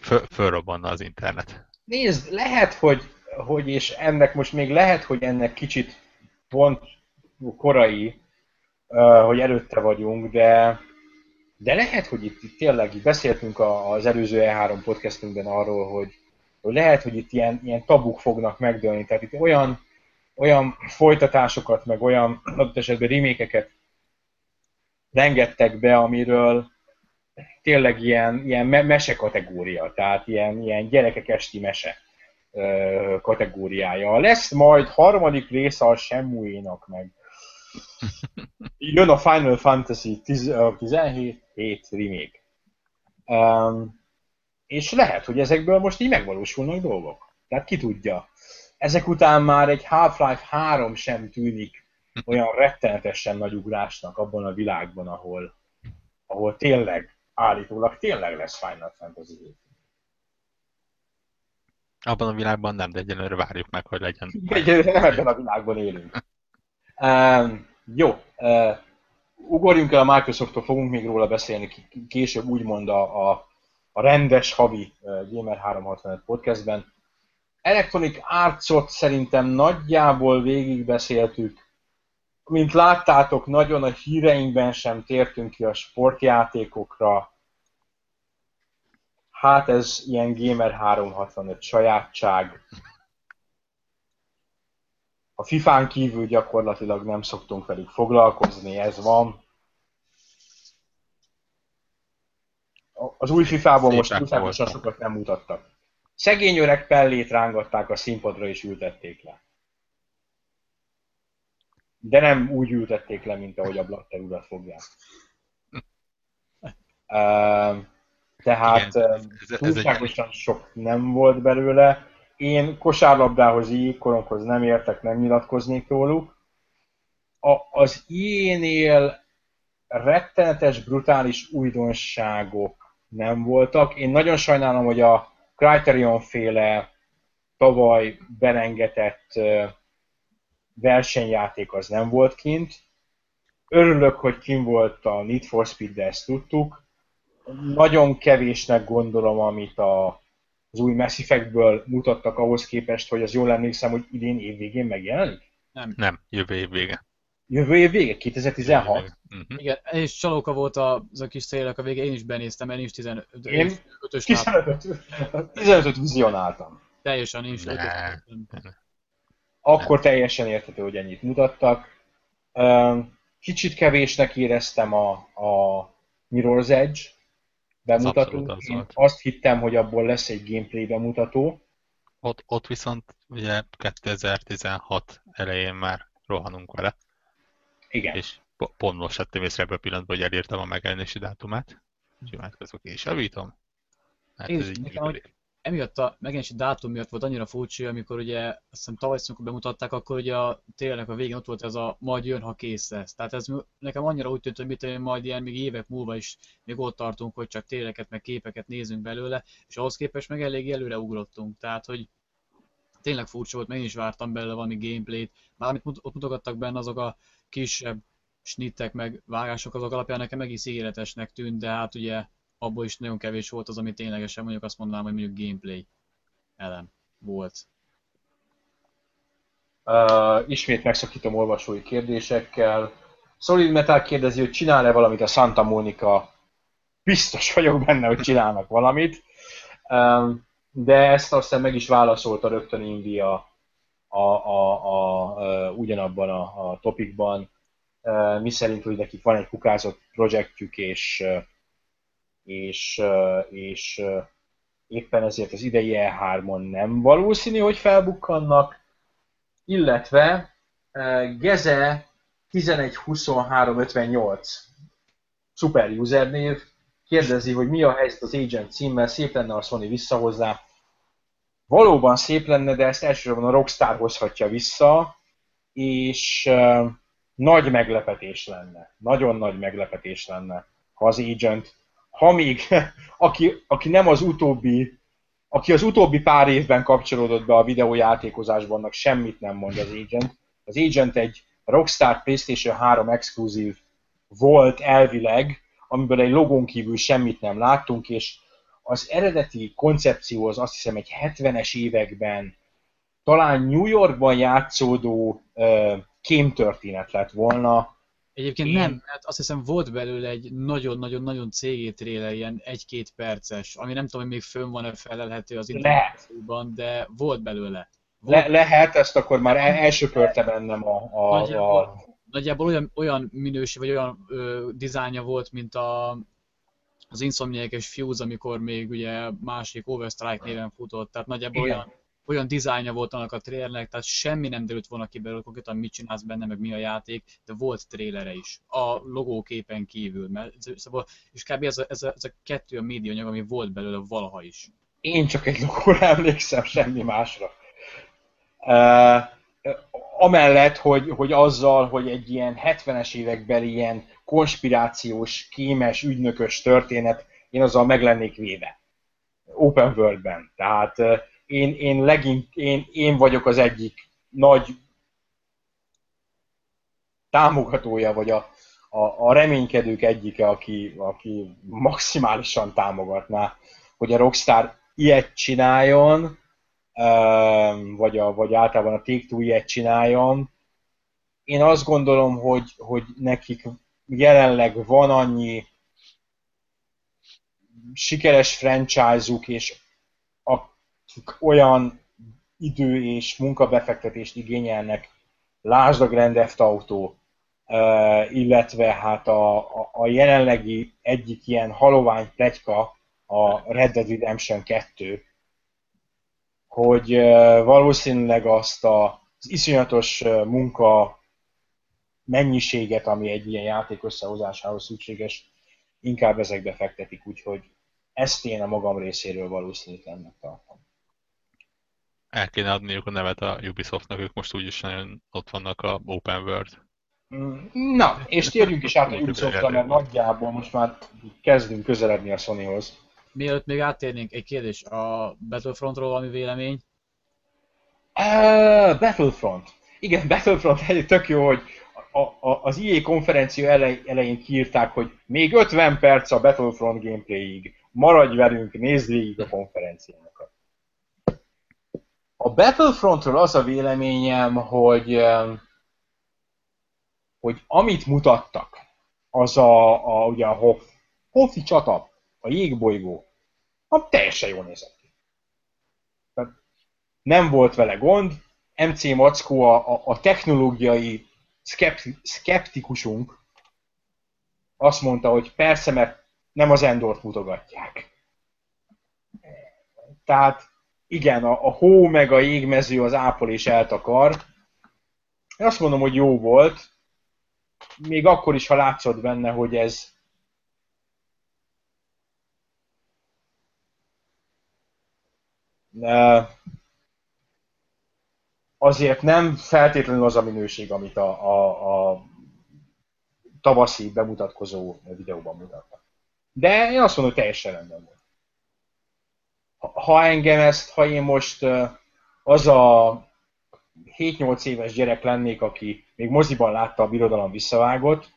S1: föl, fölrobbanna az internet.
S2: Nézd, lehet, hogy, hogy, és ennek most még lehet, hogy ennek kicsit pont korai, hogy előtte vagyunk, de, de lehet, hogy itt, itt tényleg beszéltünk az előző E3 podcastünkben arról, hogy, hogy lehet, hogy itt ilyen, ilyen tabuk fognak megdőlni. Tehát itt olyan, olyan folytatásokat, meg olyan adott esetben remékeket rengettek be, amiről tényleg ilyen, ilyen mese kategória, tehát ilyen, ilyen gyerekek esti mese. kategóriája. Lesz majd harmadik része a Shenmue-nak meg. [LAUGHS] Jön a Final Fantasy 17 7 remake. Um, és lehet, hogy ezekből most így megvalósulnak dolgok. Tehát ki tudja. Ezek után már egy Half-Life 3 sem tűnik olyan rettenetesen nagy ugrásnak abban a világban, ahol, ahol tényleg, állítólag tényleg lesz Final Fantasy 7.
S1: Abban a világban nem, de egyenlőre várjuk meg, hogy legyen.
S2: Egyelőre nem ebben a világban élünk. Um, jó, uh, ugorjunk el a Microsofttól, fogunk még róla beszélni később, úgymond a, a, a rendes havi uh, Gamer 365 podcastben. Electronic Arts-ot szerintem nagyjából végigbeszéltük. Mint láttátok, nagyon a híreinkben sem tértünk ki a sportjátékokra. Hát ez ilyen Gamer 365 sajátság. A FIFA-n kívül gyakorlatilag nem szoktunk velük foglalkozni, ez van. Az új FIFA-ból most túlságosan sokat nem mutattak. Szegény öreg pellét rángatták a színpadra és ültették le. De nem úgy ültették le, mint ahogy a blatterúrat fogják. Uh, tehát Igen, ez, ez, ez túlságosan egy... sok nem volt belőle. Én kosárlabdához, koromhoz nem értek, nem nyilatkoznék róluk. A, az ilyenél rettenetes, brutális újdonságok nem voltak. Én nagyon sajnálom, hogy a Criterion féle tavaly berengetett versenyjáték az nem volt kint. Örülök, hogy kim volt a Need for Speed, de ezt tudtuk. Nagyon kevésnek gondolom, amit a, az új Mass Effectből mutattak ahhoz képest, hogy az jól emlékszem, hogy idén évvégén megjelenik?
S1: Nem. Nem, jövő év vége.
S2: Jövő év vége? 2016? Uh-huh.
S3: Mhm. Igen, és csalóka volt az a kis szélek a vége, én is benéztem, én is 15
S2: Én 15 15 vizionáltam.
S3: Teljesen, én is
S2: Akkor teljesen érthető, hogy ennyit mutattak. Kicsit kevésnek éreztem a, a Mirror's Edge bemutatót. Én azt hittem, hogy abból lesz egy gameplay bemutató.
S1: Ott, ott viszont ugye 2016 elején már rohanunk vele.
S2: Igen.
S1: És pont most vettem észre ebben a pillanatban, hogy elírtam a megjelenési dátumát. Már közben és javítom.
S3: Hát Én ez hogy emiatt a megjelenési dátum miatt volt annyira furcsa, amikor ugye azt hiszem tavaly amikor bemutatták, akkor ugye a tényleg a végén ott volt ez a majd jön, ha kész lesz. Tehát ez nekem annyira úgy tűnt, hogy mit majd ilyen még évek múlva is még ott tartunk, hogy csak téleket meg képeket nézünk belőle, és ahhoz képest meg elég előre ugrottunk. Tehát, hogy tényleg furcsa volt, meg én is vártam belőle valami gameplayt, bármit ott mutogattak benne azok a kisebb snittek meg vágások azok alapján nekem egész ígéretesnek tűnt, de hát ugye abból is nagyon kevés volt az, ami ténylegesen mondjuk azt mondanám, hogy mondjuk gameplay elem volt.
S2: Uh, ismét megszakítom olvasói kérdésekkel. Solid Metal kérdezi, hogy csinál-e valamit a Santa Monica. Biztos vagyok benne, hogy csinálnak valamit. Um, de ezt aztán meg is válaszolta rögtön India a, a, a, a, ugyanabban a, a topikban mi szerint, hogy nekik van egy kukázott projektjük, és, és, és éppen ezért az idei E3-on nem valószínű, hogy felbukkannak, illetve Geze 112358 szuper usernév. Kérdezi, hogy mi a helyzet az Agent címmel, szép lenne a Sony visszahozzá. Valóban szép lenne, de ezt elsősorban a Rockstar hozhatja vissza, és nagy meglepetés lenne, nagyon nagy meglepetés lenne, ha az agent, ha még, [LAUGHS] aki, aki nem az utóbbi, aki az utóbbi pár évben kapcsolódott be a videójátékozásban, annak semmit nem mond az agent. Az agent egy Rockstar PlayStation 3 exkluzív volt elvileg, amiből egy logón kívül semmit nem láttunk, és az eredeti koncepció az azt hiszem egy 70-es években talán New Yorkban játszódó uh, kémtörténet lett volna.
S3: Egyébként Én... nem, mert azt hiszem volt belőle egy nagyon-nagyon-nagyon cégé trailer, ilyen egy-két perces, ami nem tudom, hogy még fönn van-e felelhető az internetben, de volt belőle.
S2: Volt. Le, lehet, ezt akkor már el, elsöpörte bennem a... a,
S3: nagyjából, a... nagyjából olyan, olyan minőség, vagy olyan ö, dizájnja volt, mint a, az Insomniac és Fuse, amikor még ugye másik Overstrike néven futott, tehát nagyjából Igen. olyan olyan dizájnja volt annak a trailernek, tehát semmi nem derült volna ki belőle konkrétan mit csinálsz benne, meg mi a játék, de volt trailere is. A logóképen kívül. Mert, szóval, és kb. Ez a, ez, a, ez a kettő a médianyag, ami volt belőle valaha is.
S2: Én csak egy logóra [LAUGHS] emlékszem, semmi másra. Uh, amellett, hogy, hogy azzal, hogy egy ilyen 70-es évekbeli ilyen konspirációs, kémes, ügynökös történet, én azzal meg lennék véve. Open World-ben. Tehát én, én, legink, én, én vagyok az egyik nagy támogatója, vagy a, a, a reménykedők egyike, aki, aki maximálisan támogatná, hogy a Rockstar ilyet csináljon, vagy, a, vagy általában a Take-Two ilyet csináljon. Én azt gondolom, hogy, hogy nekik jelenleg van annyi sikeres franchise-uk, és olyan idő és munkabefektetést igényelnek, lásd a Grand Theft Auto, illetve hát a, a, a jelenlegi egyik ilyen halovány pletyka, a Red Dead Redemption 2, hogy valószínűleg azt az iszonyatos munka mennyiséget, ami egy ilyen játék összehozásához szükséges, inkább ezekbe fektetik, úgyhogy ezt én a magam részéről valószínűtlennek tartom.
S1: El kéne adniuk a nevet a Ubisoftnak, ők most úgyis nagyon ott vannak a Open World.
S2: Mm, na, és térjünk is át a Ubisoftra, mert nagyjából most már kezdünk közeledni a Sonyhoz.
S3: Mielőtt még áttérnénk, egy kérdés. A Battlefrontról valami vélemény?
S2: Uh, Battlefront. Igen, Battlefront egy tök jó, hogy a, a, az EA konferencia elej, elején kiírták, hogy még 50 perc a Battlefront gameplayig. Maradj velünk, nézd végig a konferenciának. A Battlefrontról az a véleményem, hogy, hogy amit mutattak, az a, a, ugye a Hoff, Hoffi csata, a jégbolygó, a teljesen jól nézett ki. Tehát nem volt vele gond, MC Mackó a, a, a technológiai szkepti, azt mondta, hogy persze, mert nem az Endort mutogatják. Tehát igen, a, a hó meg a jégmező az ápol és eltakar. Én azt mondom, hogy jó volt, még akkor is, ha látszott benne, hogy ez azért nem feltétlenül az a minőség, amit a, a, a tavaszi bemutatkozó videóban mutattak. De én azt mondom, hogy teljesen rendben volt. Ha engem ezt, ha én most az a 7-8 éves gyerek lennék, aki még moziban látta a birodalom visszavágott,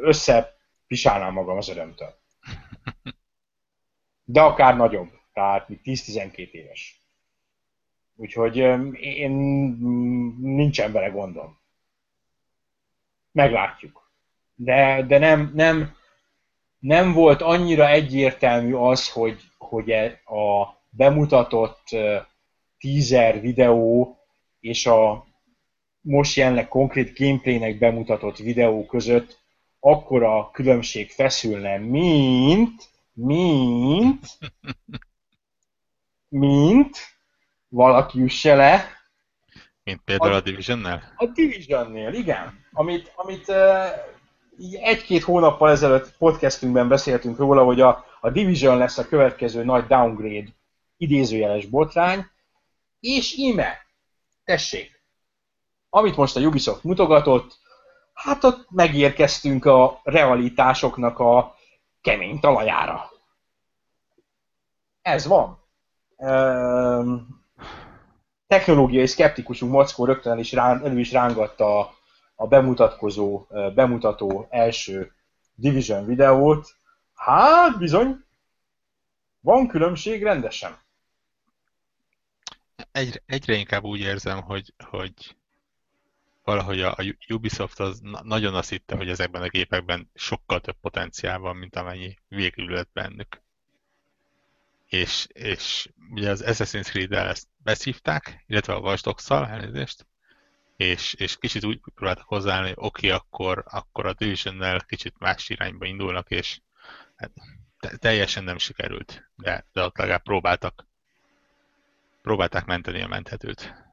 S2: összepisálnám magam az örömtől. De akár nagyobb, tehát 10-12 éves. Úgyhogy én nincsen vele gondom. Meglátjuk. De, de nem, nem, nem volt annyira egyértelmű az, hogy, hogy e, a bemutatott teaser videó és a most jelenleg konkrét gameplaynek bemutatott videó között akkora különbség feszülne, mint, mint, [LAUGHS] mint valaki üsse le.
S1: Mint például a, a Division-nel?
S2: A Division-nél, igen. Amit, amit uh, egy-két hónappal ezelőtt podcastünkben beszéltünk róla, hogy a, a Division lesz a következő nagy downgrade idézőjeles botrány, és íme, tessék, amit most a Ubisoft mutogatott, hát ott megérkeztünk a realitásoknak a kemény talajára. Ez van technológiai szkeptikusunk Mackó rögtön is, rán, elő is rángatta a, a bemutatkozó, bemutató első Division videót. Hát bizony, van különbség rendesen.
S1: Egyre, egyre inkább úgy érzem, hogy, hogy valahogy a, a Ubisoft az nagyon azt hitte, hogy ezekben a gépekben sokkal több potenciál van, mint amennyi végül lett bennük és, és ugye az Assassin's Creed-el ezt beszívták, illetve a Watch Dogs-szal, elnézést, és, és kicsit úgy próbáltak hozzáállni, oké, okay, akkor, akkor a division kicsit más irányba indulnak, és hát, teljesen nem sikerült, de, de ott legalább próbáltak próbálták menteni a menthetőt.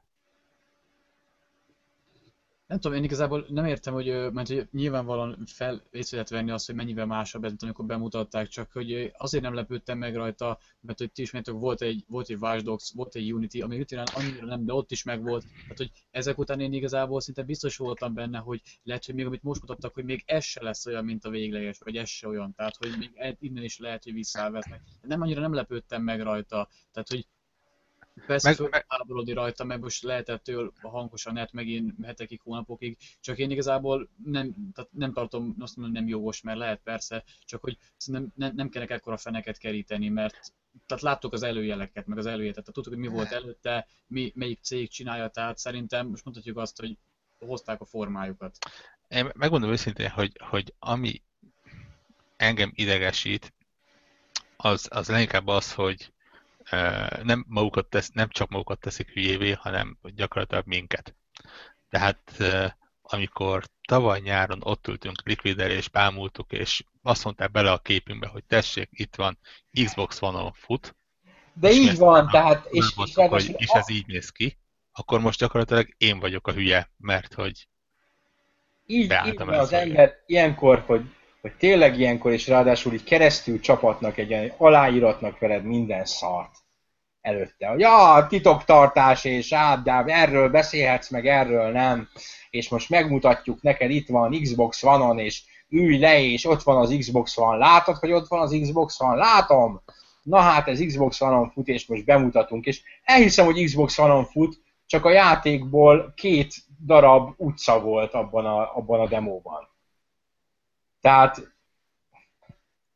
S3: Nem tudom, én igazából nem értem, hogy, mert hogy nyilvánvalóan fel lehet venni azt, hogy mennyivel másabb ez, amikor bemutatták, csak hogy azért nem lepődtem meg rajta, mert hogy ti ismertek, volt egy, volt egy Watch Dogs, volt egy Unity, ami utána annyira nem, de ott is megvolt. Tehát, hogy ezek után én igazából szinte biztos voltam benne, hogy lehet, hogy még amit most mutattak, hogy még ez se lesz olyan, mint a végleges, vagy ez se olyan. Tehát, hogy még e- innen is lehet, hogy visszavetnek. Nem annyira nem lepődtem meg rajta. Tehát, hogy Persze meg, meg... háborodni rajta, meg most lehetett től hangosan net megint hetekig, hónapokig, csak én igazából nem, tehát nem tartom azt mondom, nem jogos, mert lehet persze, csak hogy szerintem nem, nem kellene ekkora feneket keríteni, mert tehát láttuk az előjeleket, meg az előjelet, tehát tudtuk, hogy mi volt előtte, mi, melyik cég csinálja, tehát szerintem most mondhatjuk azt, hogy hozták a formájukat.
S1: Én megmondom őszintén, hogy, hogy ami engem idegesít, az, az leginkább az, hogy nem, magukat tesz, nem csak magukat teszik hülyévé, hanem gyakorlatilag minket. Tehát amikor tavaly nyáron ott ültünk Liquider és bámultuk, és azt mondták bele a képünkbe, hogy tessék, itt van, Xbox One-on fut.
S2: De így van, tehát...
S1: És, és, mondtuk, hogy, és ez így néz ki, akkor most gyakorlatilag én vagyok a hülye, mert hogy
S2: így, így van az ember ilyenkor, hogy, hogy tényleg ilyenkor, és ráadásul így keresztül csapatnak egy aláíratnak veled minden szart előtte. Ja, titoktartás és át, erről beszélhetsz, meg erről nem, és most megmutatjuk neked, itt van Xbox One-on, és ülj le, és ott van az Xbox One. Látod, hogy ott van az Xbox One? Látom! Na hát ez Xbox One-on fut, és most bemutatunk. És elhiszem, hogy Xbox One-on fut, csak a játékból két darab utca volt abban a, abban a demóban. Tehát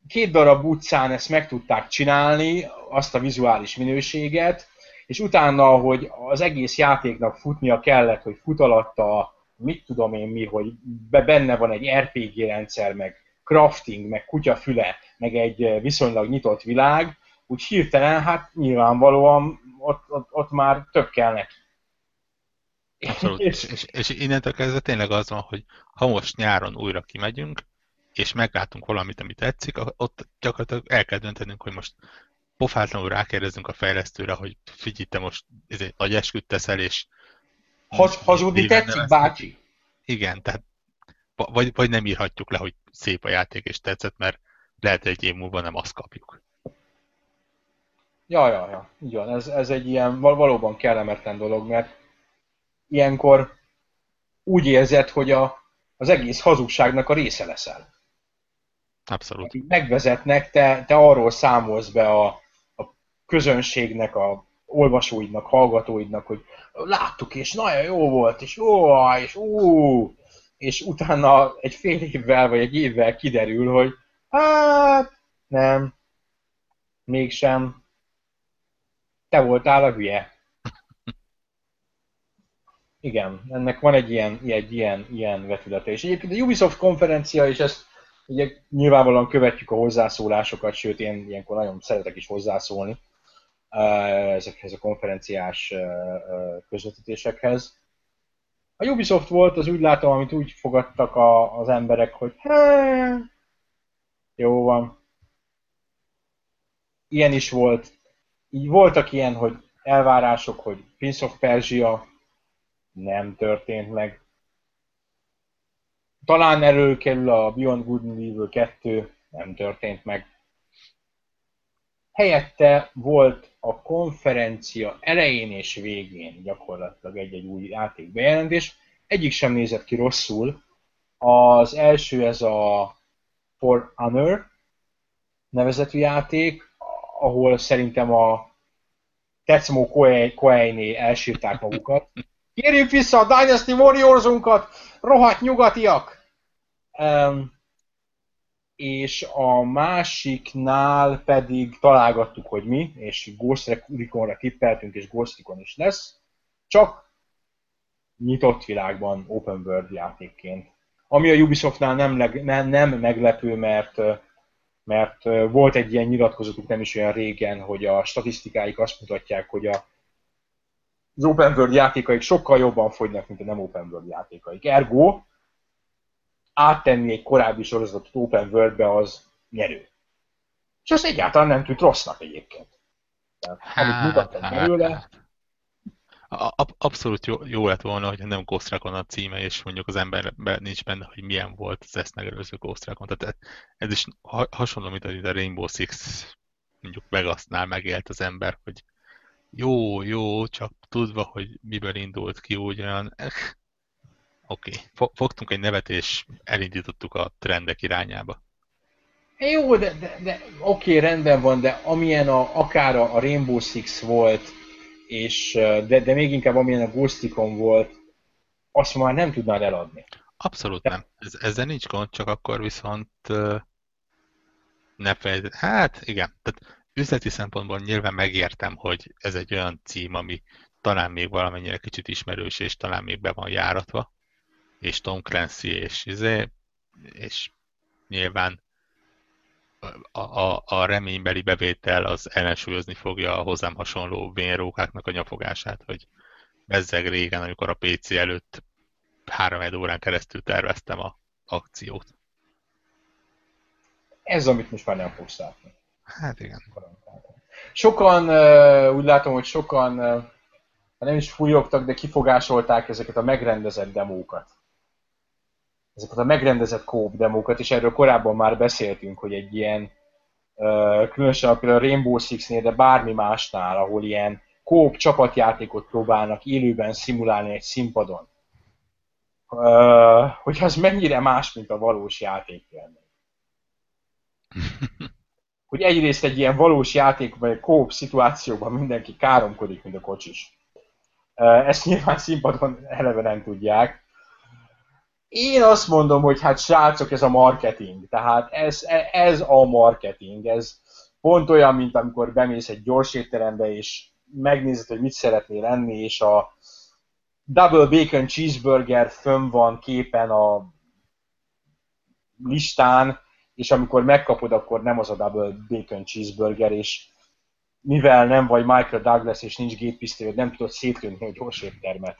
S2: két darab utcán ezt meg tudták csinálni, azt a vizuális minőséget, és utána, hogy az egész játéknak futnia kellett, hogy fut alatta, mit tudom én mi, hogy benne van egy RPG rendszer, meg crafting, meg kutyafüle, meg egy viszonylag nyitott világ, úgy hirtelen, hát nyilvánvalóan ott, ott, ott már több kell neki.
S1: Abszolút. [LAUGHS] és, és, és innentől kezdve tényleg az van, hogy ha most nyáron újra kimegyünk, és meglátunk valamit, amit tetszik, ott gyakorlatilag el kell döntenünk, hogy most pofátlanul rákérdezünk a fejlesztőre, hogy figyelj, te most egy nagy esküt teszel, és...
S2: Has, hazudni tetszik, bácsi?
S1: Igen, tehát vagy, vagy nem írhatjuk le, hogy szép a játék és tetszett, mert lehet egy év múlva nem azt kapjuk.
S2: Ja, ja, ja, így van. Ez, ez egy ilyen valóban kellemetlen dolog, mert ilyenkor úgy érzed, hogy a, az egész hazugságnak a része leszel.
S1: Abszolút.
S2: Megvezetnek, te, te arról számolsz be a, a közönségnek, a olvasóidnak, hallgatóidnak, hogy láttuk, és nagyon jó volt, és ó, és ú, és utána egy fél évvel, vagy egy évvel kiderül, hogy hát, nem, mégsem, te voltál a hülye. Igen, ennek van egy ilyen, egy ilyen, ilyen vetülete. És egyébként a Ubisoft konferencia, és ezt ugye nyilvánvalóan követjük a hozzászólásokat, sőt én ilyenkor nagyon szeretek is hozzászólni ezekhez a konferenciás közvetítésekhez. A Ubisoft volt, az úgy látom, amit úgy fogadtak a, az emberek, hogy jó van. Ilyen is volt. Így voltak ilyen, hogy elvárások, hogy Prince of Persia nem történt meg. Talán előkerül a Beyond Good and Evil 2, nem történt meg. Helyette volt a konferencia elején és végén gyakorlatilag egy-egy új játék bejelentés. Egyik sem nézett ki rosszul. Az első ez a For Honor nevezetű játék, ahol szerintem a Tetsumo Koei-né elsírták magukat. Kérjük vissza a Dynasty Warriors-unkat, rohadt nyugatiak! Um, és a másiknál pedig találgattuk, hogy mi, és Ghost Recon-ra tippeltünk, és Ghost Recon is lesz, csak nyitott világban, open world játékként. Ami a Ubisoftnál nem, leg, nem, nem meglepő, mert, mert volt egy ilyen nyilatkozatuk nem is olyan régen, hogy a statisztikáik azt mutatják, hogy a az open world játékaik sokkal jobban fogynak, mint a nem open world játékaik. Ergo, áttenni egy korábbi sorozatot open worldbe az nyerő. És az egyáltalán nem tűnt rossznak egyébként. Tehát, hát, amit mutattak hát, belőle, hát.
S1: abszolút jó, jó lett volna, hogy nem Ghost Recon a címe, és mondjuk az emberben nincs benne, hogy milyen volt az ezt megelőző Ghost Recon. Tehát ez is hasonló, mint a Rainbow Six mondjuk Vegasnál megélt az ember, hogy jó, jó, csak tudva, hogy miből indult ki, ugyan, eh, [LAUGHS] oké, okay. fogtunk egy nevet, és elindítottuk a trendek irányába.
S2: Jó, de, de, de oké, okay, rendben van, de amilyen a, akár a Rainbow Six volt, és, de, de még inkább amilyen a Ghost Recon volt, azt már nem tudnád eladni.
S1: Abszolút de... nem. Ez, ezzel nincs gond, csak akkor viszont ne felejtsd. Hát igen, tehát üzleti szempontból nyilván megértem, hogy ez egy olyan cím, ami talán még valamennyire kicsit ismerős, és talán még be van járatva, és Tom Clancy, és, izé, és nyilván a, a, a reménybeli bevétel az ellensúlyozni fogja a hozzám hasonló vénrókáknak a nyafogását, hogy bezzeg régen, amikor a PC előtt három órán keresztül terveztem a akciót.
S2: Ez, amit most már nem fogsz látni.
S1: Hát igen.
S2: Sokan, úgy látom, hogy sokan nem is fújogtak, de kifogásolták ezeket a megrendezett demókat. Ezeket a megrendezett kóp demókat, és erről korábban már beszéltünk, hogy egy ilyen, különösen például a Rainbow Six-nél, de bármi másnál, ahol ilyen kóp csapatjátékot próbálnak élőben szimulálni egy színpadon, hogy az mennyire más, mint a valós játékélmény. [LAUGHS] hogy egyrészt egy ilyen valós játékban, egy kóp szituációban mindenki káromkodik, mint a kocsis. Ezt nyilván színpadon eleve nem tudják. Én azt mondom, hogy hát srácok, ez a marketing. Tehát ez, ez a marketing. Ez pont olyan, mint amikor bemész egy gyors étterembe, és megnézed, hogy mit szeretnél enni, és a Double Bacon Cheeseburger fönn van képen a listán, és amikor megkapod, akkor nem az a double bacon cheeseburger, és mivel nem vagy Michael Douglas, és nincs géppisztolyod, nem tudod szétlőni egy gyors éttermet.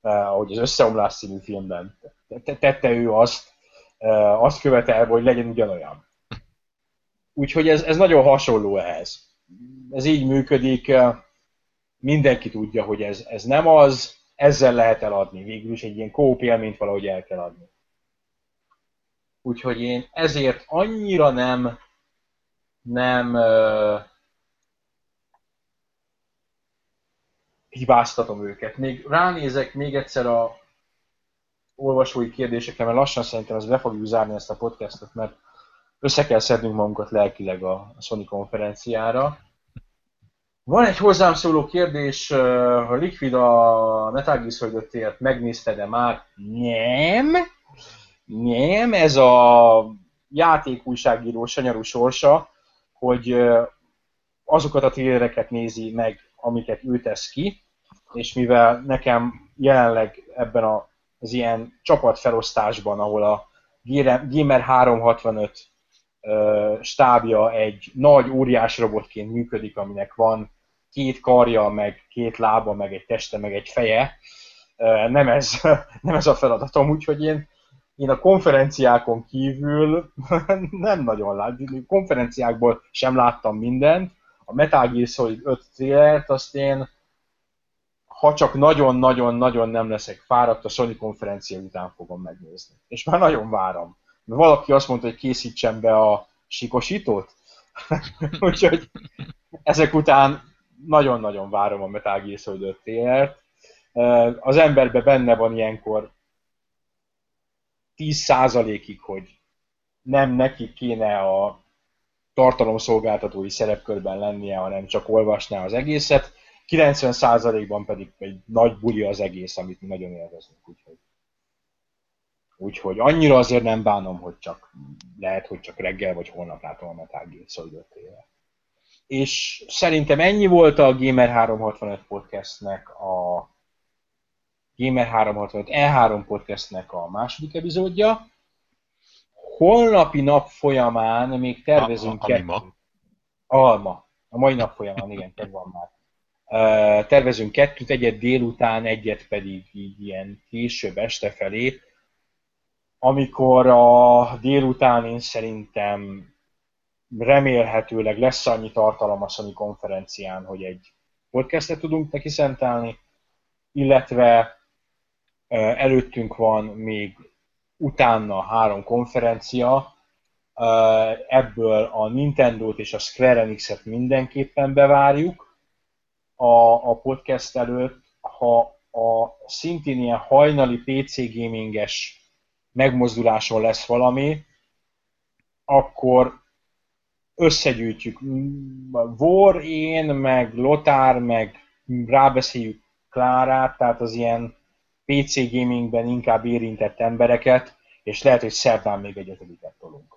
S2: Uh, ahogy az Összeomlás színű filmben. Tette ő azt, uh, azt követel, hogy legyen ugyanolyan. Úgyhogy ez, ez nagyon hasonló ehhez. Ez így működik, uh, mindenki tudja, hogy ez, ez nem az, ezzel lehet eladni. Végül is egy ilyen kóp élményt valahogy el kell adni. Úgyhogy én ezért annyira nem, nem uh, hibáztatom őket. Még ránézek még egyszer a olvasói kérdésekre, mert lassan szerintem ez be fogjuk zárni ezt a podcastot, mert össze kell szednünk magunkat lelkileg a Sony konferenciára. Van egy hozzám szóló kérdés, a Liquid a Metal Gear megnézted-e már? Nem. Nem, ez a játékújságíró sanyarú sorsa, hogy azokat a trélereket nézi meg, amiket ő tesz ki, és mivel nekem jelenleg ebben a, az ilyen csapatfelosztásban, ahol a Gamer 365 stábja egy nagy óriás robotként működik, aminek van két karja, meg két lába, meg egy teste, meg egy feje, nem ez, [LAUGHS] nem ez a feladatom, úgyhogy én én a konferenciákon kívül [LAUGHS] nem nagyon láttam, konferenciákból sem láttam mindent. A Metal Gear Solid 5 trailert azt én, ha csak nagyon-nagyon-nagyon nem leszek fáradt, a Sony konferencia után fogom megnézni. És már nagyon várom. Mert valaki azt mondta, hogy készítsen be a sikosítót, [LAUGHS] úgyhogy ezek után nagyon-nagyon várom a Metal Gear Solid 5 trailert. Az emberbe benne van ilyenkor 10%-ig, hogy nem neki kéne a tartalomszolgáltatói szerepkörben lennie, hanem csak olvasná az egészet, 90%-ban pedig egy nagy buli az egész, amit mi nagyon élvezünk. Úgyhogy, úgyhogy annyira azért nem bánom, hogy csak lehet, hogy csak reggel vagy holnap látom a Metal Gear Solid És szerintem ennyi volt a Gamer 365 podcastnek a Gamer 365 E3 podcastnek a második epizódja. Holnapi nap folyamán még tervezünk
S1: a, a, ma.
S2: Alma. A mai nap folyamán, igen, kedv van már. Uh, tervezünk kettőt, egyet délután, egyet pedig így ilyen később este felé, amikor a délután én szerintem remélhetőleg lesz annyi tartalom a Sony konferencián, hogy egy podcastet tudunk neki szentelni, illetve előttünk van még utána három konferencia, ebből a Nintendo-t és a Square Enix-et mindenképpen bevárjuk a, a podcast előtt, ha a szintén ilyen hajnali PC gaminges megmozduláson lesz valami, akkor összegyűjtjük. Vor, én, meg Lotár, meg rábeszéljük Klárát, tehát az ilyen PC gamingben inkább érintett embereket, és lehet, hogy szerdán még egy ötödiket tolunk.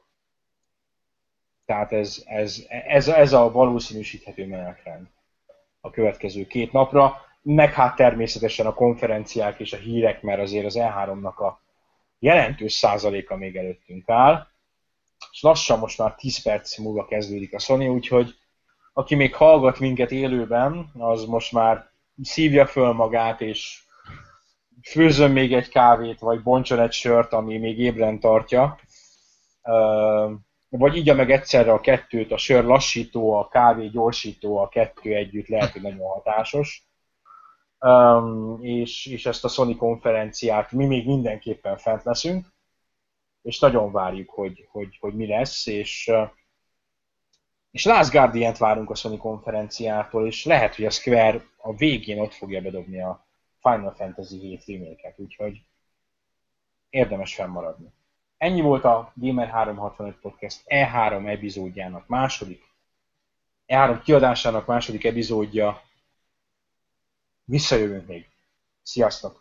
S2: Tehát ez, ez, ez, ez a valószínűsíthető menetrend a következő két napra, meg hát természetesen a konferenciák és a hírek, mert azért az E3-nak a jelentős százaléka még előttünk áll, és lassan most már 10 perc múlva kezdődik a Sony, úgyhogy aki még hallgat minket élőben, az most már szívja föl magát, és főzön még egy kávét, vagy boncson egy sört, ami még ébren tartja. Vagy igya meg egyszerre a kettőt, a sör lassító, a kávé gyorsító, a kettő együtt lehet, hogy nagyon hatásos. És, és ezt a Sony konferenciát mi még mindenképpen fent leszünk, és nagyon várjuk, hogy, hogy, hogy mi lesz, és és Last Guardian-t várunk a Sony konferenciától, és lehet, hogy a Square a végén ott fogja bedobni a Final Fantasy 7 remake úgyhogy érdemes fennmaradni. Ennyi volt a Gamer 365 Podcast E3 epizódjának második, E3 kiadásának második epizódja. Visszajövünk még. Sziasztok!